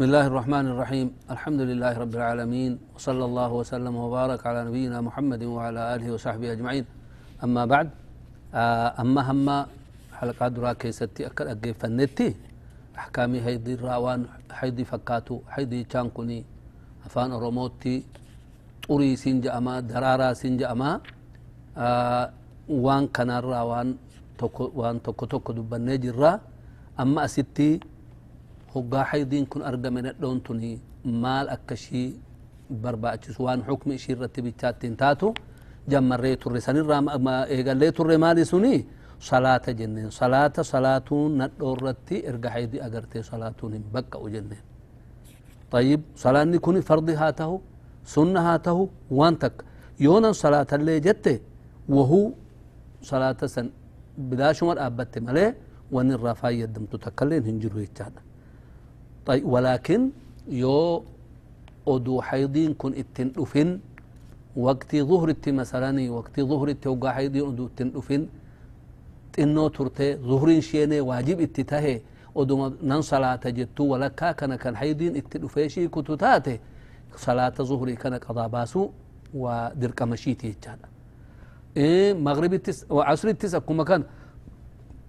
بسم الله الرحمن الرحيم. الحمد لله رب العالمين وصلى الله وسلم وبارك على نبينا محمد وعلى آله وصحبه أجمعين. أما بعد آه، أما هم حلقة درا كيستي أكد أجيب فنتي. أحكامي هيدي الراوان هيدي فكاتو هيدي تشانكوني أفان روموتي طري سنجا أما درارا سنجا أما. آه وان كان الراوان وان توكو توكو دبني جرا أما أستي haydiin kun argame nadhoon tuni maal akka ishii barbaachisu waan xukmi ishii irratti bichaattiin taatu jammarree turre sanirraa eegallee turre maali suni salaata jenneen salaata salaatuun nadhoo irratti erga haydi agartee salaatuun hin baqqa'u jenneen طيب صلاني كوني فرضي هاته سنة هاته وانتك يونا صلاة اللي جت وهو صلاة سن بلا شمر أبت ملي وان الرفاية يدم تتكلين هنجرو يتشادا طيب ولكن يو أدو حيضين كن اتن وقت ظهر ات مثلا وقت ظهر ات وقا حيضين أدو اتن تنو ترتي ظهرين شيني واجب اتتاه أدو نن صلاة جتو ولكا كان كان حيضين اتن أفيشي كتتاته صلاة ظهري كان قضا باسو ودرك مشيتي يتشادا إيه مغرب التس وعصر التس أكو كان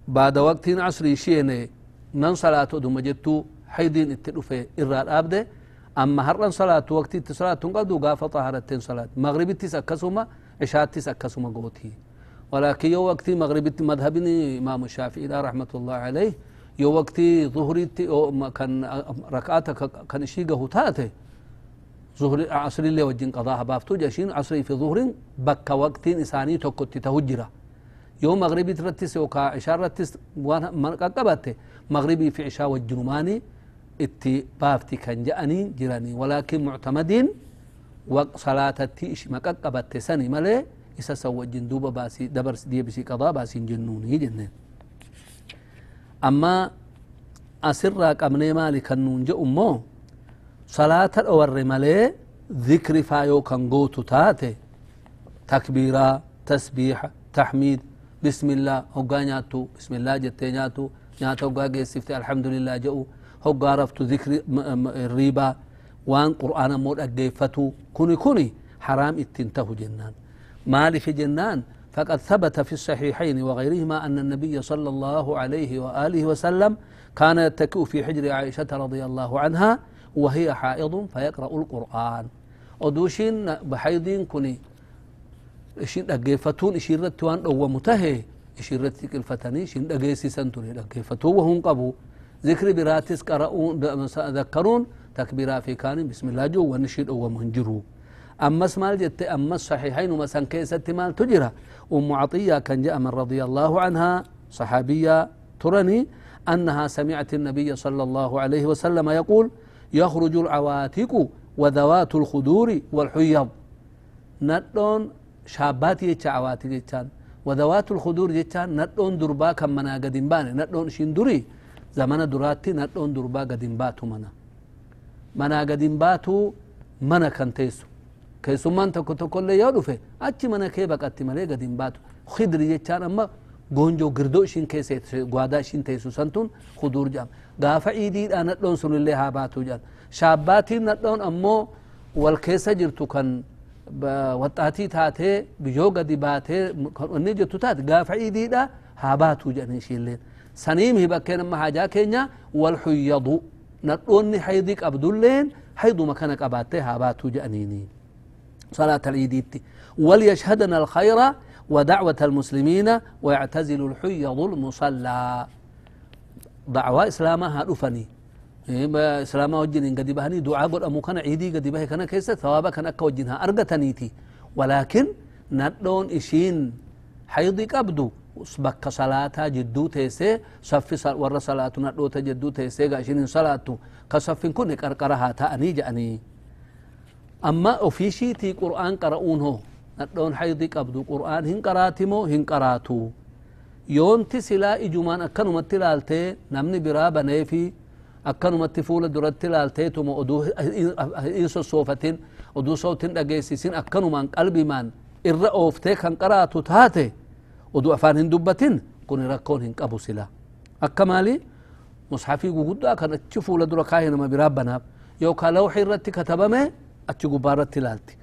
بعد وقت عصري شيني نن صلاة أدو مجتو حيدين اتلوفي إراد أبدي أما هرن صلاة وقت صلاة تنقضوا قافة طهرتين صلاة. مغرب تسكسوما عشاء تسكسوما قوتي. ولكن يو وقت مغرب مذهبني إمام الشافعي رحمة الله عليه. يو وقت ظهري كان ركعاتك كان شيقه تاتي ظهر عصر اللي وجين قضاها بافتو جاشين عصري في ظهر بك وقت إساني تكت تهجرة. يوم مغربي ترتس وكا عشاء رتس وأنا مغربي في عشاء والجنماني إتي بافتي كان جاني جراني ولكن معتمدين وصلاة تي إش ما قبضت سنة ملأ إسا سوى جندوبة باسي دبر دي بسي قضاء باسي جنوني جنن أما أسرق قبني مالك النون جأمو صلاة الأور ملأ ذكر فايو كان قوتو تاتي تكبيرا تسبيح تحميد بسم الله هقا بسم الله جتي ناتو ناتو قاقي الحمد لله جأو الحمد لله جئو هقا رفت ذكر الريبا وان قرآن مود أقيفتو كوني كوني حرام اتنته جنان. مالي في جنان فقد ثبت في الصحيحين وغيرهما أن النبي صلى الله عليه وآله وسلم كان يتكئ في حجر عائشة رضي الله عنها وهي حائض فيقرأ القرآن. ودوشين بحيضين كوني ishin dhaggeeffatuun ishiirratti waan dhowwamu tahe ishiirratti qilfatanii ishin dhageessisan ture dhaggeeffatuu wahun qabu zikri ذكر براتس قرؤون ذكرون تكبيرا في كان بسم الله جو ونشيد أو منجرو. أما اسمال جت أما الصحيحين وما سان كيسه مال تجرا أم عطية كان جاء من رضي الله عنها صحابية ترني أنها سمعت النبي صلى الله عليه وسلم يقول يخرج العواتق وذوات الخدور والحيض. ندون شابات يچ عواتق وذوات الخدور يچ ندون دربا كم مناقدين بان ندون شندوري. زمن دراتي ندون دربا قدن باتو منا منا قدن باتو منا كان تيسو keessummaan tokko tokkollee yoo dhufe achi mana kee baqatti malee gad hin baatu khidri jechaan amma goonjoo girdoo ishiin keessa gwaadaa ishiin teessu santun kuduur jedhama gaafa iidiidha nadhoon sunillee haa baatu jedhan shaabbaatiin nadhoon ammoo wal keessa jirtu kan waxaatii taatee biyyoo gadi baatee kan onni jettu taate gaafa iidiidha haa baatu jedhan ishiilleen bakkeen amma haajaa keenya wal xuyyadu nadhoonni haydii qabdulleen hayduma kana qabaattee haa baatu jedhaniini صلاة العيد وليشهدن الخير ودعوة المسلمين ويعتزل الحيض المصلى. دعوة إسلامها رفني إسلامها وجن قد بهني دعاء قد أمو كان عيدي قد به كان كيسة ثوابا كان أكا وجنها. أرقتنيتي ولكن ندون إشين حيضي قبدو بك صلاة جدو تيسي صف ور صلاة ندو تجدو تيسي قاشين صلاة كصف كن قرقرها تأني جأني أما أوفيشيتي قرآن قرؤون هو ندون حيضي قبدو قرآن هن قراتمو هن قراتو يونتي سلا إجمان أكنو متلالتي نمني برابا نيفي أكنو متفول درت لالتي تمو أدو إنسو صوفتين أدو صوتين أجيسيسين أكنو من قلبي من إر أوفتي كان قراتو تاتي أدو أفان هن دبتين كوني ركون هن قبو سلا. أكمالي مصحفي قد كان تشوفوا لدر كاهن ما برابنا. يو كالوحي رتي كتبمه أتشي قبارة لالتي.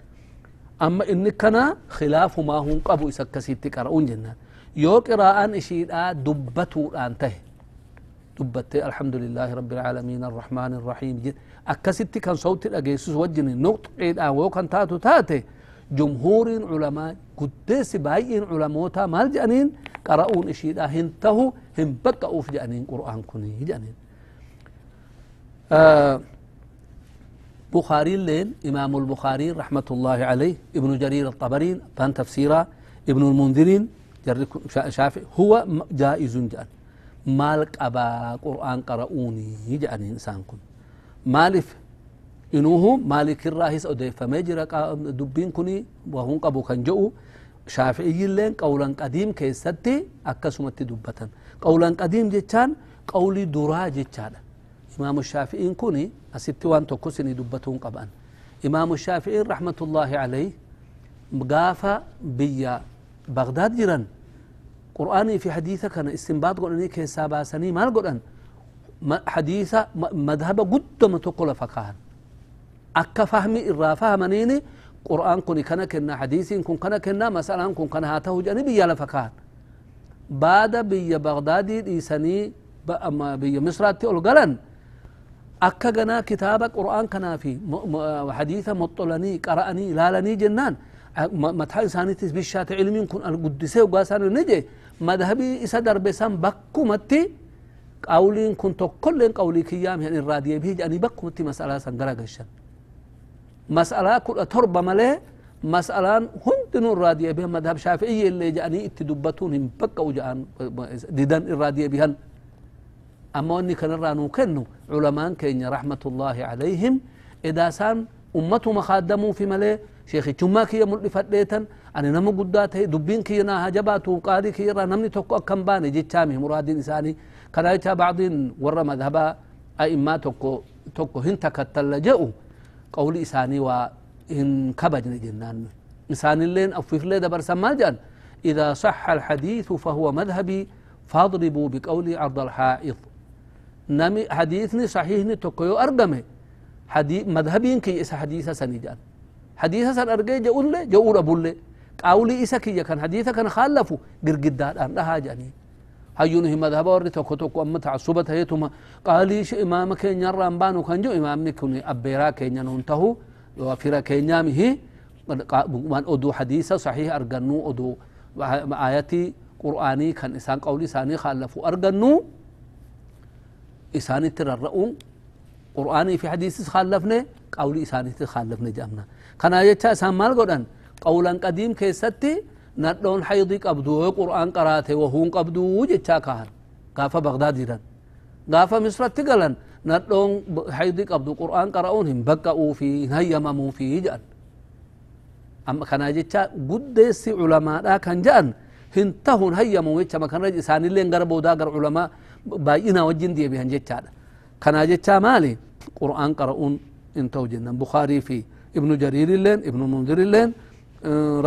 أما إنك كان خلاف ما هم قبو إسكسيتي قرؤون جنان يو قراءة إشيد دبتو أنته دبت الحمد لله رب العالمين الرحمن الرحيم. جد أكسيتي كان صوت الأجيسوس وجني نقط قيد آن وكان تاتو تاتي. جمهور علماء قدس باين علماء مال جانين قرؤون إشيد هنتهو هم بقى في جانين قرآن كوني جانين. آه بخاري اللين إمام البخاري رحمة الله عليه ابن جرير الطبرين بان تفسيرا ابن المنذرين شافعي هو جائز جان. مالك أبا قرآن قرؤوني جان إنسان كن. مالف إنوه مالك الراهس أدي فمجرى دبين كني وهم قبو كان جو شافعي اللين قولا قديم كيستي أكسمت دبتا قولا قديم جتان قولي درا جتان إمام الشافعي كوني أسبت وان تكسني دبتون قبان. إمام الشافعي رحمة الله عليه قافا بيا بغداد جران قرآني في حديثة كان استنباط قرآني كيسابا سني مال قرآن. حديثة مذهب قدام تقول فكاهن أكا فهمي إرا فهمنيني قرآن كوني كان كنا حديثي كن كنا كنا مسألة كن كنا هاته جاني بيا لفكاهن بعد بيا بغدادي دي سني أما بيا مصراتي أولغلن أكا جنا كتاب قرآن كنا في حديثة مطلني قرأني لالني جنان متى إنساني تسبيشات علمي كن القدسة وقاسان نجي مذهبي إسا دربسان بكو متي قولين كن تقلين قولي كيام يعني الرادية بيج أني بكو متي مسألة سنقرا قشن مسألة كل تربة ملي مسألة هندن الرادية بها مذهب شافعي اللي جاني اتدبتون هم بكو جان ديدان الرادية بهن. أما أني كان رانو كنو علماء كينيا رحمة الله عليهم إذا سان أمته مخادموا في ملي شيخي جمع كي ملفت ديتن أنا نمو قدات دبين كي ناها جباتو قادي كي را نمني توكو أكم باني جيتشامي مرادين إساني كنا يتا بعضين ورا مذهبا أئما توكو توكو هنتا كتلجأو. قولي إساني وإن كبجن جنان إساني اللين أفف لي دبر سمال جان إذا صح الحديث فهو مذهبي فاضربوا بقولي عرض الحائط نمي حديثني صحيحني تكيو أرقمه حديث مذهبين كي إسا حديثة سنجان. حديثة سن أرقي جاءون لي جاءون أبو لي. قاولي إسا كان حديثة كان خالفوا قرقدان لها جاني هيونه مذهب ورد توكو توكو أم تعصبت هيتما قالي ش إمام كين يرى أنبانو كان جو إمام نكوني أبيرا كين ينونتهو وفرا كين يامه من أدو حديثة صحيح أرقنو أدو آياتي قرآني كان إسان قولي ساني خالفوا أرقنو إساني تررؤون قرآني في حديث خالفنا قولي إساني تخالفنا جامنا كان يجتا إسان مال قدن قولا قديم كيستي ندون حيضي قبدو قرآن قرآته وهون قبدو جتا كهر قافة بغداد جران قافة مصر تقلن. ندون حيضي قبدو قرآن قرأون هم بقعوا في هيمموا في جأن. أما كان جتا قدس علماء كان جأن. هنتهون هيموا يجتا ما كان رجل إساني اللي انقربوا داقر علماء باينا وجين دي بيهن جتا. كان جتا مالي. قرآن قرؤون انتو جنن. بخاري في ابن جرير اللين ابن منذر اللين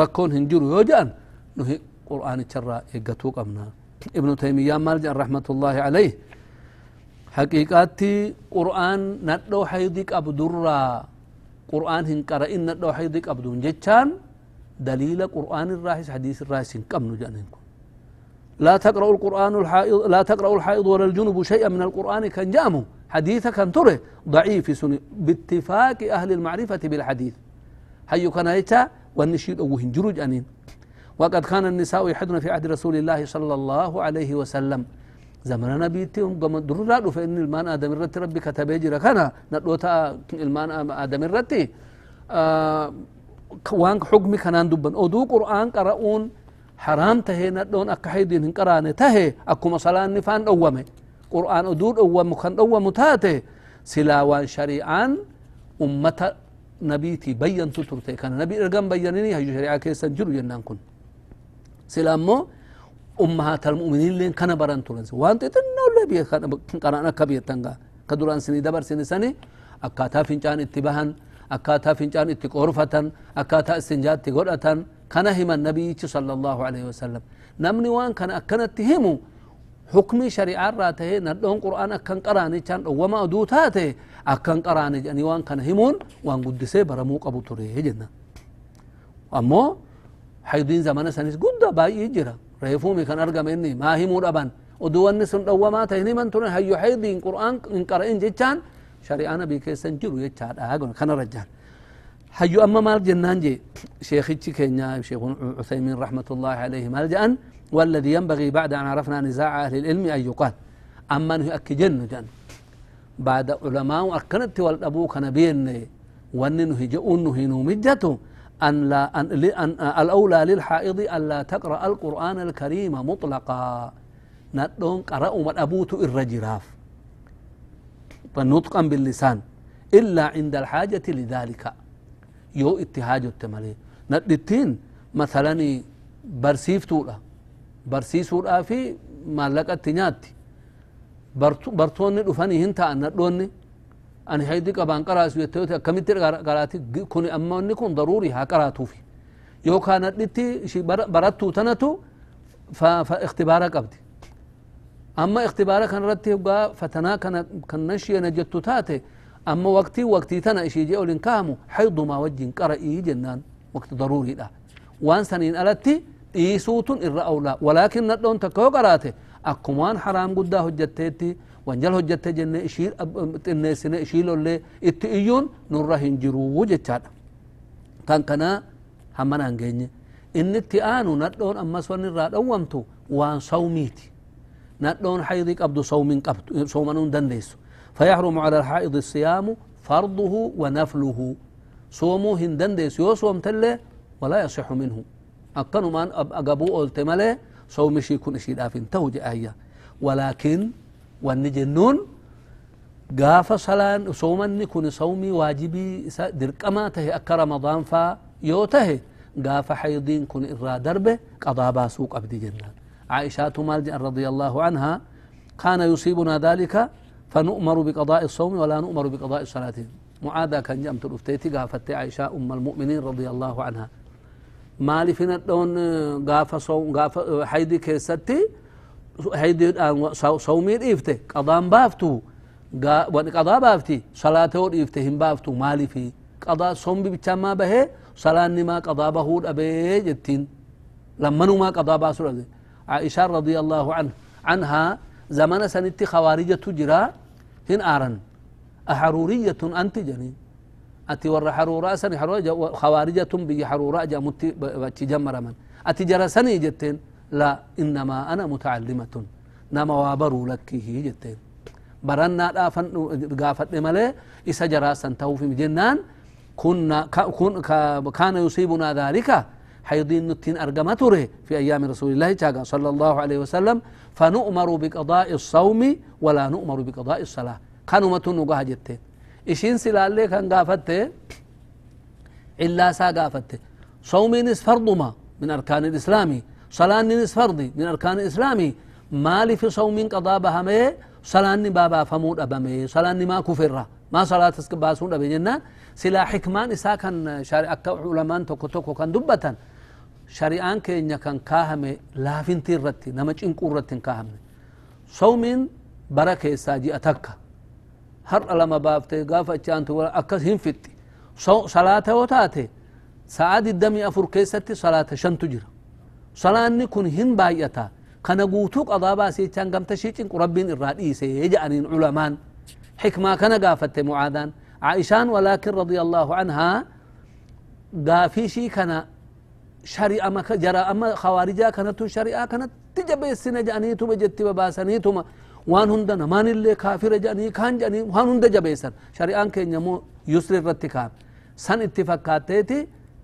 ركون هنجر يوجأن. نهي قرآن تشرى يقتو قمنا ابن تيمية مالجا رحمة الله عليه. حقيقاتي قرآن ندو حيدك أبدرا قرآن هن قرئن ندو حيدك أبدون جتان دليل قرآن الراحس حديث الراحس كم نجانكم لا تقرأ القرآن الحائض لا تقرأ الحائض ولا الجنب شيئا من القرآن كان جامو. حديث كان تره ضعيف سني باتفاق أهل المعرفة بالحديث. هيو كان يتا والنشيد أو هنجروج أنين وقد كان النساء يحدن في عهد رسول الله صلى الله عليه وسلم. زمن نبيتهم قم درر فإن المان آدم الرت ربي كتبه جرا كان ندوتا المان آدم الرت آه وان حكمي كان دبن. أدو قرآن قرؤون حرام تهي. ندون أكا حيدين هنقراني تهي. أكما صلاة نفان أوامي. قرآن أدود أوام كان أوام تاته سلاوان شريعان أمة نبيتي بيّن تترتي. كان نبي إرقام بيّنني هجو شريعة كيسا جرو جنان كن. سلامو أمهات المؤمنين لين كان بران تولنس. وان تتنو اللي بيه قرانا كبير تنغا كدران سني دبر سني سني أكاتا فنجان اتباهن أكاتا فنجان اتقورفة أكاتا استنجات تقورة كان هم النبي صلى الله عليه وسلم. نمني وان كان أكنت همو حكمي شريعة راته ندون قرآن أكن قراني كان وما أدوتاته. أكن قراني جاني وان كان همون وان قدسي برمو قبو تريه أمو حيدين زمان سنس قد باي جرا ريفومي كان أرقم إني ما همون أبان ودوان سن دوما تهني من تون هيو حيدين قرآن إن قرأين جيتان شريعة نبي كيسن جرو يتشاد آقون كان رجال هيو أما مال جنان جي شيخي كينيا شيخ عثيمين رحمة الله عليه مال جان والذي ينبغي بعد أن عرفنا نزاع أهل العلم أن يقال أما أنه أكجن جن بعد علماء أركنت والأبوك نبين وأنه جؤنه نومجته أن لا أن, أن الأولى للحائض أن لا تقرأ القرآن الكريم مطلقا. ندون قرأ من أبوت الرجراف. نطقا باللسان. إلا عند الحاجة لذلك. يو اتهاج التمالي ندتين مثلا برسيفتو barsiisuudhaa fi maallaqatti nyaatti bartoonni dhufanii hin أنا هيدي كبان قراس ويتوت كميتر قرأتي كوني أما نكون ضروري ها قرأتو في يو كانت لتي شي برتو تنتو ف فاختبارك قبدي أما اختبارك كان رتي وقا فتنا كان كان نشي نجتو تاتي. أما وقتي وقتي تنا شي جاو لنكامو حيض ما وجن قرأي إيه جنان وقت ضروري لا وان سنين ألتي إيسوت إر أولا. ولكن نتلون تكو قرأتي. أكمان حرام قده جتتي وانجل هجت جن إشيل أب الناس إشيل له اتيون نور راهن جرو وجتاد كان كنا همنا انجن إن تيانو ندون أما سن راد اومتو وان صوميت ندون حيضك عبد صوم قبت صومن دنيس فيحرم على الحائض الصيام فرضه ونفله. صومو هندن ديس يو صوم تل ولا يصح منه. اقنمان أب اغبو التمله صوم شي كون شي دافن توج آية. ولكن wanni jennuun gaafa salaan soomanni kun soomii waajibii كما dirqamaa tahe akka ramadaan faa yoo tahe gaafa xaydiin kun irraa darbe qadaa baasuu qabdi jennaan رضي الله عنها كان يصيبنا ذلك فنؤمر بقضاء الصوم ولا نؤمر بقضاء الصلاة. معاذا كان جمت تلفتيتي قافت عائشة أم المؤمنين رضي الله عنها. مال فينا دون قاف صوم قاف حيدي كيستي هيدي آه، صومي إيفته قضام بافتو. وان قضاء بافتي صلاة ور إيفته هم بافتو مالي في قضاء صوم بيتشام ما به صلاة نما قضاء بهور أبي جتين لما نما قضاء باسور عائشة رضي الله عنه عنها زمان سنتي خوارجة تجرا هن آرن. أحرورية أنت جني أتي ور حرورة سني حرورة خوارجة بي حرورة جمت بتشجمر من أتي جرسني جتين ati jara sanii jetteen la innamaa ana mutacallimatun nama waa baruu lakkihi jetteen barannaadhaafan gaafadhe malee isa jaraasan ta'uufim jennaan كان يصيبنا ذلك حيضين نتين أرقما تره في أيام رسول الله صلى الله عليه وسلم فنؤمر بقضاء الصوم ولا نؤمر بقضاء الصلاة كانوا متنقها جتين ishiin silaallee kan gaafatte illaa isaa gaafatte صومينس فرضما من أركان الإسلام صلاة نس فرضي من أركان الإسلام مالي في صوم قضاء بهمي صلاة بابا فمود أبمي صلاة ما كفر ما صلاة باسون أبي جنان سلا حكمان إسا كان شارع علمان توكو توكو كان دبتا شريعان كينيا كان كاهمي لافنتي رتي نمج إنكو رتي كاهمي صومين بركة إساجي أتكا. har lama baafte gaafa achaantu akkas hin fixxi salaata yoo taate sa'a diddamii afur keessatti salaata shantu صلاني كن هن بايتا. كان غوتوك اضابا سي تشان غمت شي تشين قربين الرادي سي يجاني العلماء حكمة كان غافت معادان عائشان ولكن رضي الله عنها غافي شي كان شرع اما جرى أما خوارجا كانت شريعة كانت تجب السنة جاني تو بجت بباسني تو وان هند نمان اللي كافر جاني كان جاني وان هند جبيسر شريعة كان يمو يسر الرتكا سن اتفقاتتي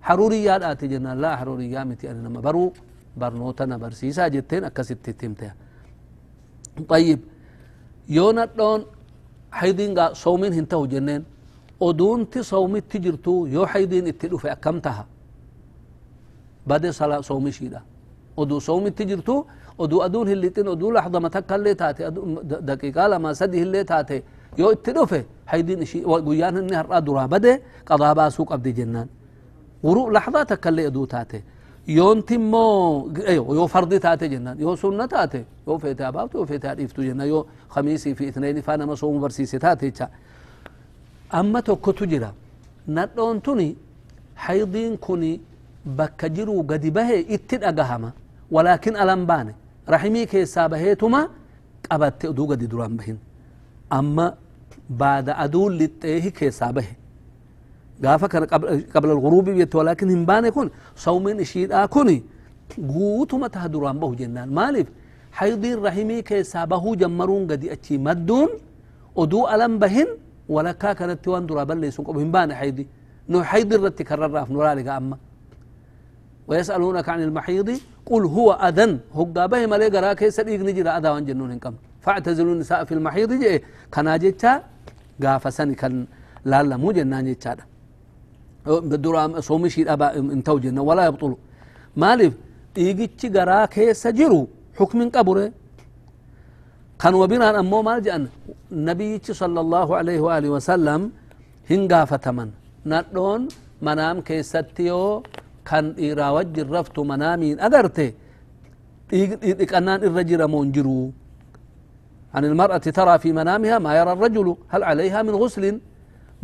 حروريات اتجنا لا حروريات متي أنا برو barnoota na barsiisaa jetteen akkasitti itti himte طيب yoo nadhoon haydiin soomiin hin ta'u jenneen oduunti soomitti jirtu yoo haydiin itti dhufe akkam taha bade sala soomishiidha oduu soomitti jirtu oduu aduun hin lixin oduu laxdama takka illee taate daqiiqaa lama sadi illee taate yoo itti dhufe haydiin ishii guyyaan inni har'aa duraa bade qadaa baasuu qabdi jennaan guru laxdaa takka illee taate yoonti immoo yoo fardi taate jennaan yoo sunna taate yoo feete abaabtu yoo feete hadhiiftu jenna yoo khamiisii fi itneeni faa nama soomu barsiise taate jecha amma tokkotu jira nadhoon tuni haydiin kun bakka jiruu gadi bahe itti dhagahama walaakin alan baane rahimii keessaa baheetuma qabatte oduu gadi duraan bahin amma baada aduun lixxeehi keessaa bahe gaafa kana qabla alghuruubii jette walaakin hin baane kun sawmiin ishiidhaa kun guutuma taha duraan bahu jennaan maaliif haydiin rahimii keessaa bahuu jammaruun gadi achii madduun oduu alan bahin walakkaa kanatti waan duraa balleessun qabu hin baane haydi no haydi irratti karrarraaf nuraaliga amma ويسألونك عن المحيض قل هو أذن هقا به ملي قرا كيس ديق نجرا أذى وان جنون هنكم فاعتزلوا النساء في المحيض جئ كان جيتشا قافا سني كان لا لا مو جنان جيتشا بدورا صومي شيء أبا انتو جنة ولا يبطلوا مالف ديقتش قرا كيس جرو. حكم قبره. كان وبنا أمو مال جأن. نبي صلى الله عليه وآله وسلم هنقافة من ندون منام كيستيو raftu manaamiin agarte dhiqannaan irra jiramoo hin jiru عن المرأة ترى في منامها ما يرى الرجل. هل عليها من غسل؟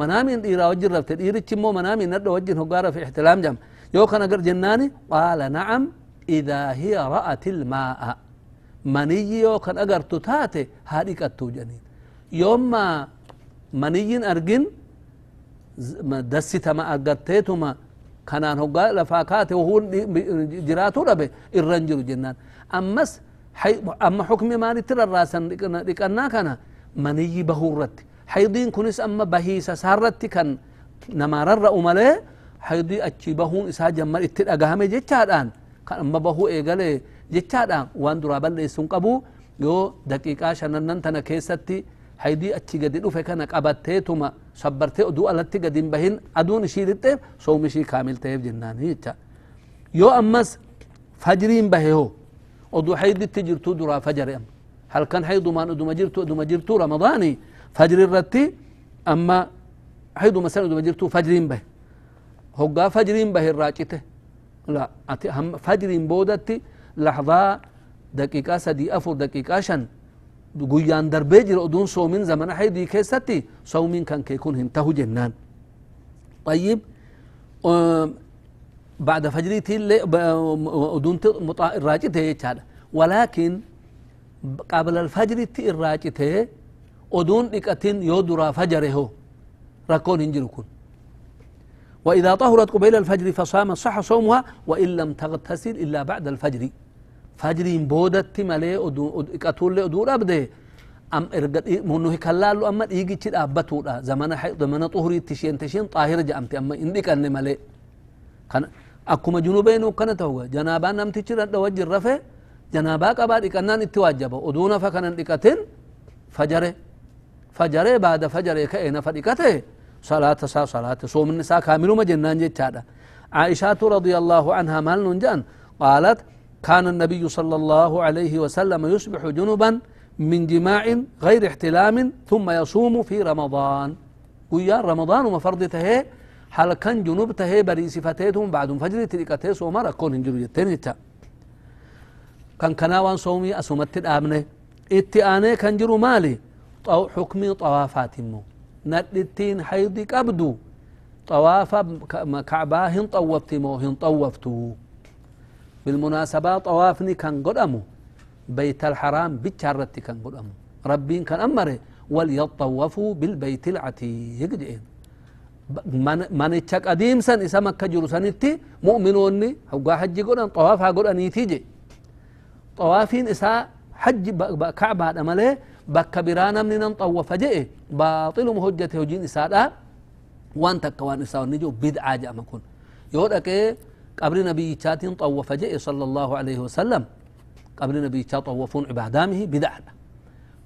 منامين إيرا وجه رفت إيرتش مو منامين ندو وجه هقارة في احتلام جم يو كان قر جناني قال نعم إذا هي رأت الماء مني يو كان أقر تتاتي هذه كتو جنين يوم ما مني أرجن دسيت ما أقرتيتما kanaan hoggaa lafaa kaate huun jiraatuu dhabe irra hin jiru jennaan ammas amma xukmi maalitti rarraasan dhiqannaa kana maniyyi bahuu irratti haydiin kunis amma bahiisa isaarratti kan namaararra'u malee haydii achi bahuun isaa jammar itti dhagahame jechaadhaan kan amma bahuu eegalee jechaadhaan waan duraa balleessuun qabu yoo daqiiqaa shanannan tana keessatti haydii achi gadi dhufe kana qabatteetuma sabbartee oduu alatti gadi hin bahin aduun ishii lixxeef soom ishii kaamil ta'eef jennaani jecha yoo ammas fajriin bahe hoo oduu hayditti jirtuu duraa fajare amma halkan haydumaan oduma jirtu oduma jirtuu fajri irratti amma hayduma san oduma jirtuu fajriin bahe hoggaa fajriin bahe irraa cite la ati fajriin boodatti laxdaa daqiiqaa sadii afur daqiiqaa shan guyyaan darbee jira oduun soomin zamana haydii keessatti soomiin kan kee kun hin tahu jennaan طيب بعد فجريتي أدون الراجته يجهد ولكن قبل الفجر تي الراجته أدون لكتين يودرا فجره. ركون هنجركون وإذا طهرت قبيل الفجر فصام صح صومها وإن لم تغتسل إلا بعد الفجر. فجرين بودت ملي قتول أدور أبده أم إرقد منه كلالو أما إيجي تشد أبتو زمن حي زمن طهري تشين تشين طاهر جأمت. أما إندك أن ملي كان أكما جنوبين وكان توه جنابا نم تشد وجه الرفع جنابا قبا إكنان اتواجب أدونا فكان إكتين فجره. فجره بعد فجره كأين فديكته صلاة سا صلاة صوم النساء كامل ما جنان جتشادا عائشة رضي الله عنها مال ننجان قالت كان النبي صلى الله عليه وسلم يصبح جنبا من جماع غير احتلام ثم يصوم في رمضان ويا رمضان وما فرضته حال كان جنوب تهي بري صفتيتهم بعد فجر تلقته صوم ركون هنجر جتين كان كناوان صومي أسومت الآمنة اتئاني كان جرو مالي حكمي طوافات مو. ندتين حيض قبدو طواف كعباهن طوفت مو هن طوفتو. بالمناسبة طوافني كان قدامو بيت الحرام بتشارتي كان قدامو ربين كان أمره وليطوفوا بالبيت العتيق جئين. من اتشك أديم سن إسا مكة سنتي مؤمنوني هقا حج قدام طوافها قدام يتيجي طوافين إسا حج كعبة أمله بك برانا من طوف جئ باطل مهجة هجين إسا وان تكوان إسا ونجو بدعا جاء مكون. يودك قبر نبي تاتين طوف جئ صلى الله عليه وسلم. قبر نبي طوفون عبادامه بدعا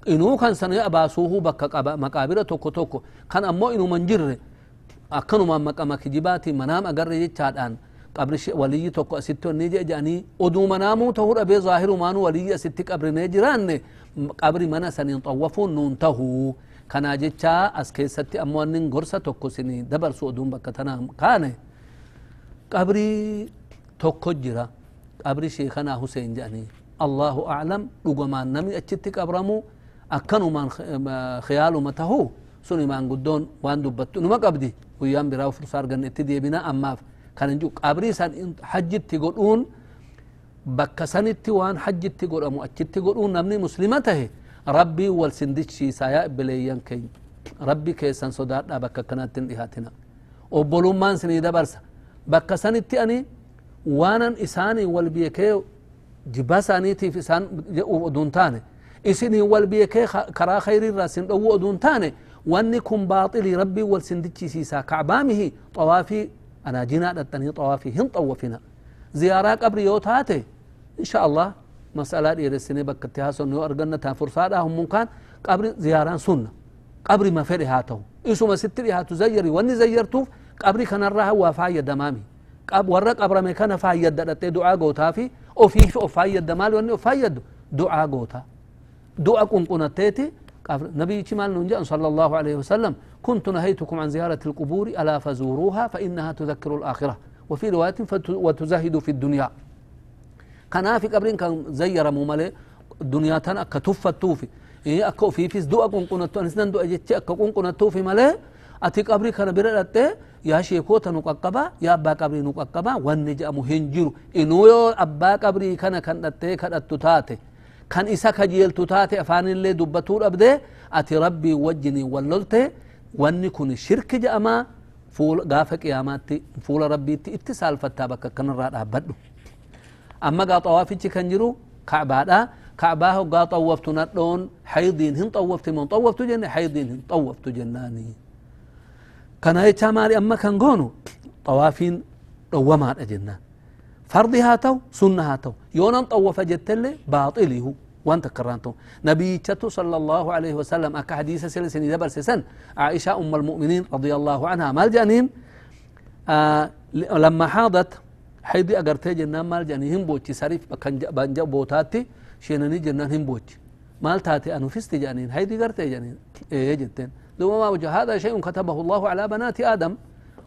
إنو كان سنة أباسوه بك مقابر توكو توكو. كان أمو إنو منجر. أكنو ما مقام كجباتي منام أقر جيتشادان قبر ولي توكو أستو نيجي جاني أدو منامو تهور أبي ظاهر مانو ولي أستي قبر نيجران قبر منا سنين طوفون نونتهو كنا جيتشا أسكيستي أمو أنين غرسة توكو سني دبر سو أدوم بك تنام كانه قبري tokko jira qabri sheekanaa huseen jedhanii allahu aclam dhugumaan namni achitti qabramu akkanumaan khiyaaluma tahu sun imaan guddoon waan dubbattu numa qabdi guyyaan biraa fursa arganne itti deebina ammaaf kan hin qabrii san hajjitti godhuun bakka sanitti waan hajjitti godhamu achitti godhuun namni muslima tahe rabbii wal sindichiisa yaa ibbileeyyan keenya rabbi keessan sodaadhaa bakka akkanatti hin dhihaatina obbolummaan sinii dabarsa bakka sanitti ani waanan isaanii wal beekee jibba isaaniitiif isaan jedhuuf oduun taane isinii wal beekee karaa khayriirraa sin dhowwu oduun taane wanni kun baaxilii rabbii wal sindichisiisaa kacbaamihi xawaafii أنا جينا دتني طوافي هن طوفنا زيارة قبر يوتاتي إن شاء الله مسألة يرسيني بك اتحاسو نيو أرغن تنفر فادا هم ممكن قبر زيارة سنة. قبر ما فيري هاتو. إيسو ما ستري هاتو زيري. واني زيرتو قبر كان الرحا وفاية دمامي. قب ورق قبر ما كان فاية دلتة دعا قوتافي وفيه فاية دمال واني فاية دعا قوتا. دعا قنقنا تيتي. نبي كمال ننجا صلى الله عليه وسلم. كنت نهيتكم عن زيارة القبور ألا فزوروها فإنها تذكر الآخرة. وفي رواية وتزهد في الدنيا. كان في قبرين كان زير ممالي الدنيا تنا أكا تفتوفي إيه أكا في فيس دو أكون قنتو أنسنان دو أجتش أكا كون قنتو في مالي. أتي قبري كان برد يا شيكوتا نقاقبا يا أبا قبري نقاقبا ونجأ مهنجر إنو يو أبا قبري كان كان أتي كان أتتاتي kan isa kajeeltu taate afaanillee dubbatuu dhabde ati rabbii wajjinii walloolte واني كوني شرك جاما فول غافك يا فول ربي تي اتصال فتابك كن را بدو اما غا طواف تي كنجرو كعبا دا كعبا هو غا طوفت ندون حيضين هن طوفت من طوفت جن حيضين هن طوفت جناني كان هي تمار اما كان غونو طوافين دوما دجنا فرضها تو سنها تو يونن طوف جتل باطله وانت كرانتو. نبي صلى الله عليه وسلم أكا حديث سلسني دبر سسن عائشة أم المؤمنين رضي الله عنها. مال جانين آه لما حاضت حيدي أقرتي جنان مال جانين هم بوتي سريف بانجا بوتاتي. شيناني جنان هم بوتي مال تاتي أنو فستي جانين. حيدي قرتي جانين. إيه جتين لو ما وجه هذا شيء كتبه الله على بنات آدم.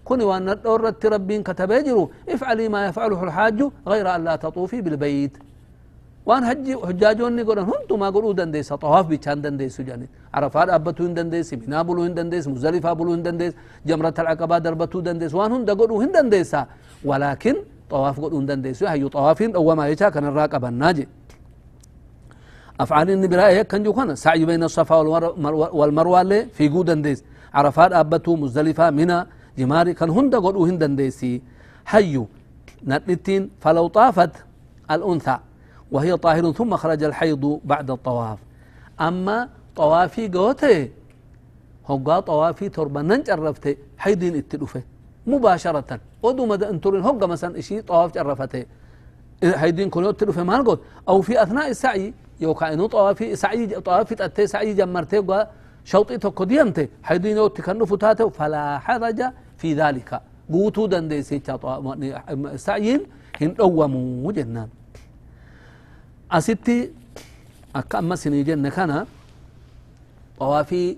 كوني وأن دورت ربين كتبه جرو. افعلي ما يفعله الحاج غير أن لا تطوفي بالبيت. وان حج حجاجون نقول هنتو ما قولوا دنديس طواف بيشان دنديس جاني عرفات ابتو دنديس بنا بلو دنديس مزدلفة بلو دنديس جمرة العقبة دربتو دنديس وان هن دقولوا هن دنديسا ولكن طواف قولوا دنديس هي طوافين أو ما يشا كان الراقب الناجي. افعال النبراء كان جو كان سعي بين الصفا والمروة في قود دنديس عرفات ابتو مزدلفة منى جماري كان هند قدو هندن ديسي حيو نتنتين فلو طافت الأنثى. وهي طاهر ثم خرج الحيض بعد الطواف. أما طوافي قوته هقا طوافي تربة ننجرفته حيدين اتلوفه مباشرة. ودو مدى انترين هقا مثلا إشي طواف جرفته حيدين كله اتلوفه ما نقول أو في أثناء السعي يوكا إنو طوافي سعي طوافي تأتي سعي جمرته شوطي تكو ديمته. حيدين يوتي كنو فتاته فلا حرج في ذلك. قوتو دنديسي سعيين هن دومو جنان أستي أكا أما سني جنة كان طوافي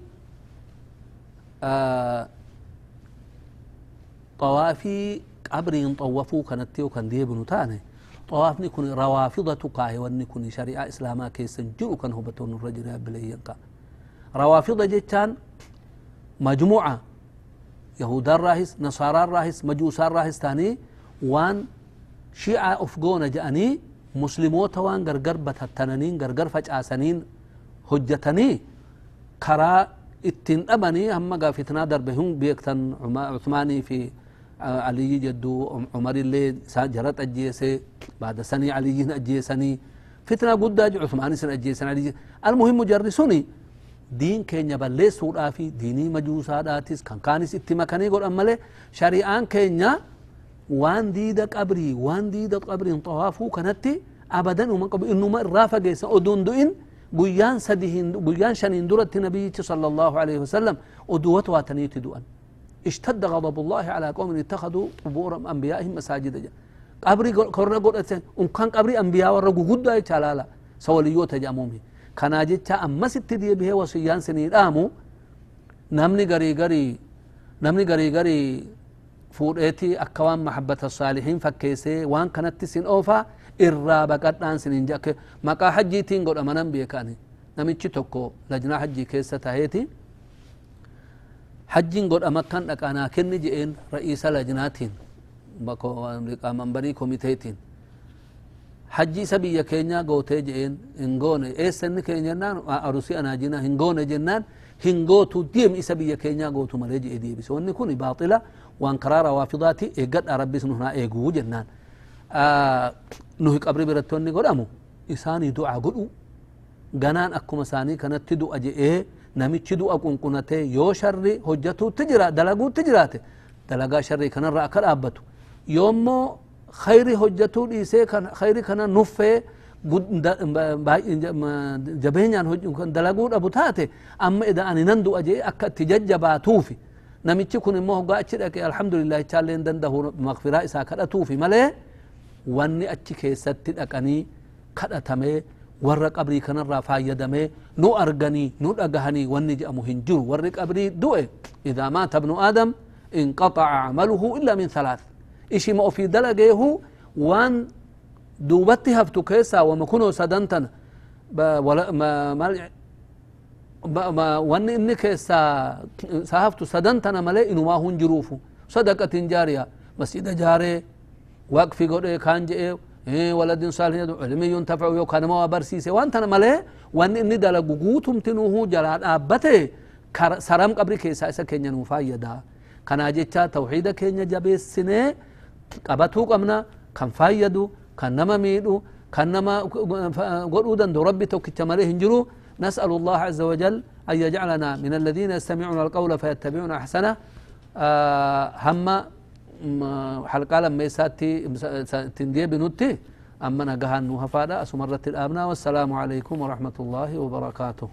آه طوافي قبرين طوفو كانت تيو كان ديبنو تاني طوافني كن روافضة كاهي واني كن شريعة إسلاما كيسن جرو كان هبتون الرجل بلينكا روافضة جتان مجموعة يهودا الراهس نصارى الراهس مجوسا الراهس تاني وان شيعة أفقونا جاني مسلموتا وان غرغر بتتنانين غرغر فجأسنين هجتني كرا اتن أبني هم فتنا دربهم بيكتن عثماني في علي جدو عمر اللي جرت أجيسي بعد سني علي أجيسني. فتنة قد عثماني سن أجيسن علي المهم جرسوني diin keenya balleessuudhaa fi diinii majuusaadhaatis kan kaanis itti makanii godhan malee shari'aan keenya waan diida qabrii waan diida qabriin xawaafuu kanatti abadan uma qabu innuma irraa fageessan oduun du'in guyyaan sadihin guyyaan shaniin duratti nabiyyichi sala allahu alaihi wasallam oduwat waataniiti du'an اشتد غضب الله على قوم اتخذوا قبور انبيائهم مساجد قبري كورنا قد ان كان قبري انبياء ورغو غدا يچالالا سوليو تجامومي kanaa jecha ammasitti deebihee wasiyyaan sinii dhaamu namni garii garii namni garii garii fuudheeti akka waan mahabbata saalihiin fakkeessee waan kanatti sin oofa irraa baqadhaan sinin jakke maqaa hajjiitiin godhamanan beekani namichi tokko lajnaa hajjii keessa taheeti hajjiin godhama kan dhaqanaa kenni je'een ra'iisa lajnaatiin manbarii komiteetiin hajji isa biyya keenyaa gootee je'een hin goone eessa inni keenya jennaan arusii anaajina hin goone jennaan hin gootu deem isa biyya keenyaa gootu malee je'e وان قرار روافضاتي اجد إيه ربي سنه هنا ايغو جنان. آه نوح قبر برتوني غدامو إساني دعا غدو غنان أكو مساني كانت تدو أجي إيه نمي تدو أكون كنته يو شر حجتو تجرا دلغو تجرات دلغا شر كان را كر أبتو. يومو خير حجتو دي سي كان خير كان نوفه جبهنيان هج دلغو أبو تاته أما إذا أني نندو أجي اك تججباتو في. Namichi kun immoo hoggaa achi dhaqe alhamdulillah ichaallee dandahu maqfiraa isaa kadhatuufi malee wanni achi keessatti dhaqanii kadhatamee warra qabrii kanarraa faayyadamee nu arganii nu dhagahanii wanni jedhamu hin jiru warri qabrii du'e idaa maata ibnu aadam inqaطaca camaluhu illa min halaath ishima ofii dalageehu waan duubatti haftu keessaa wama kunoo sadantana وان إنك سا صحفت سدنت أنا ملئ انه ما هون جروف صدقة جارية. مسجد جاري. وقف غد كان جي إيه ولد صالح علم ينتفع يو كان ما برسيس وانت أنا ملئ وان ان دل غوتم تنوه. جلا آبته. سرام قبري كيسا اس كينن فايدا كان اجتا توحيد كين جبي سنه قبتو قمنا. كان فايدو. كان نما ميدو. كان نما غدو دن ربي تو كتمره هنجرو. نسأل الله عز وجل أن يجعلنا من الذين يستمعون القول فيتبعون أحسنه. هم حلقة لما يساتي تندي بنوتي. أما نقهان نوها فادا أسمرت الآبنا والسلام عليكم ورحمة الله وبركاته.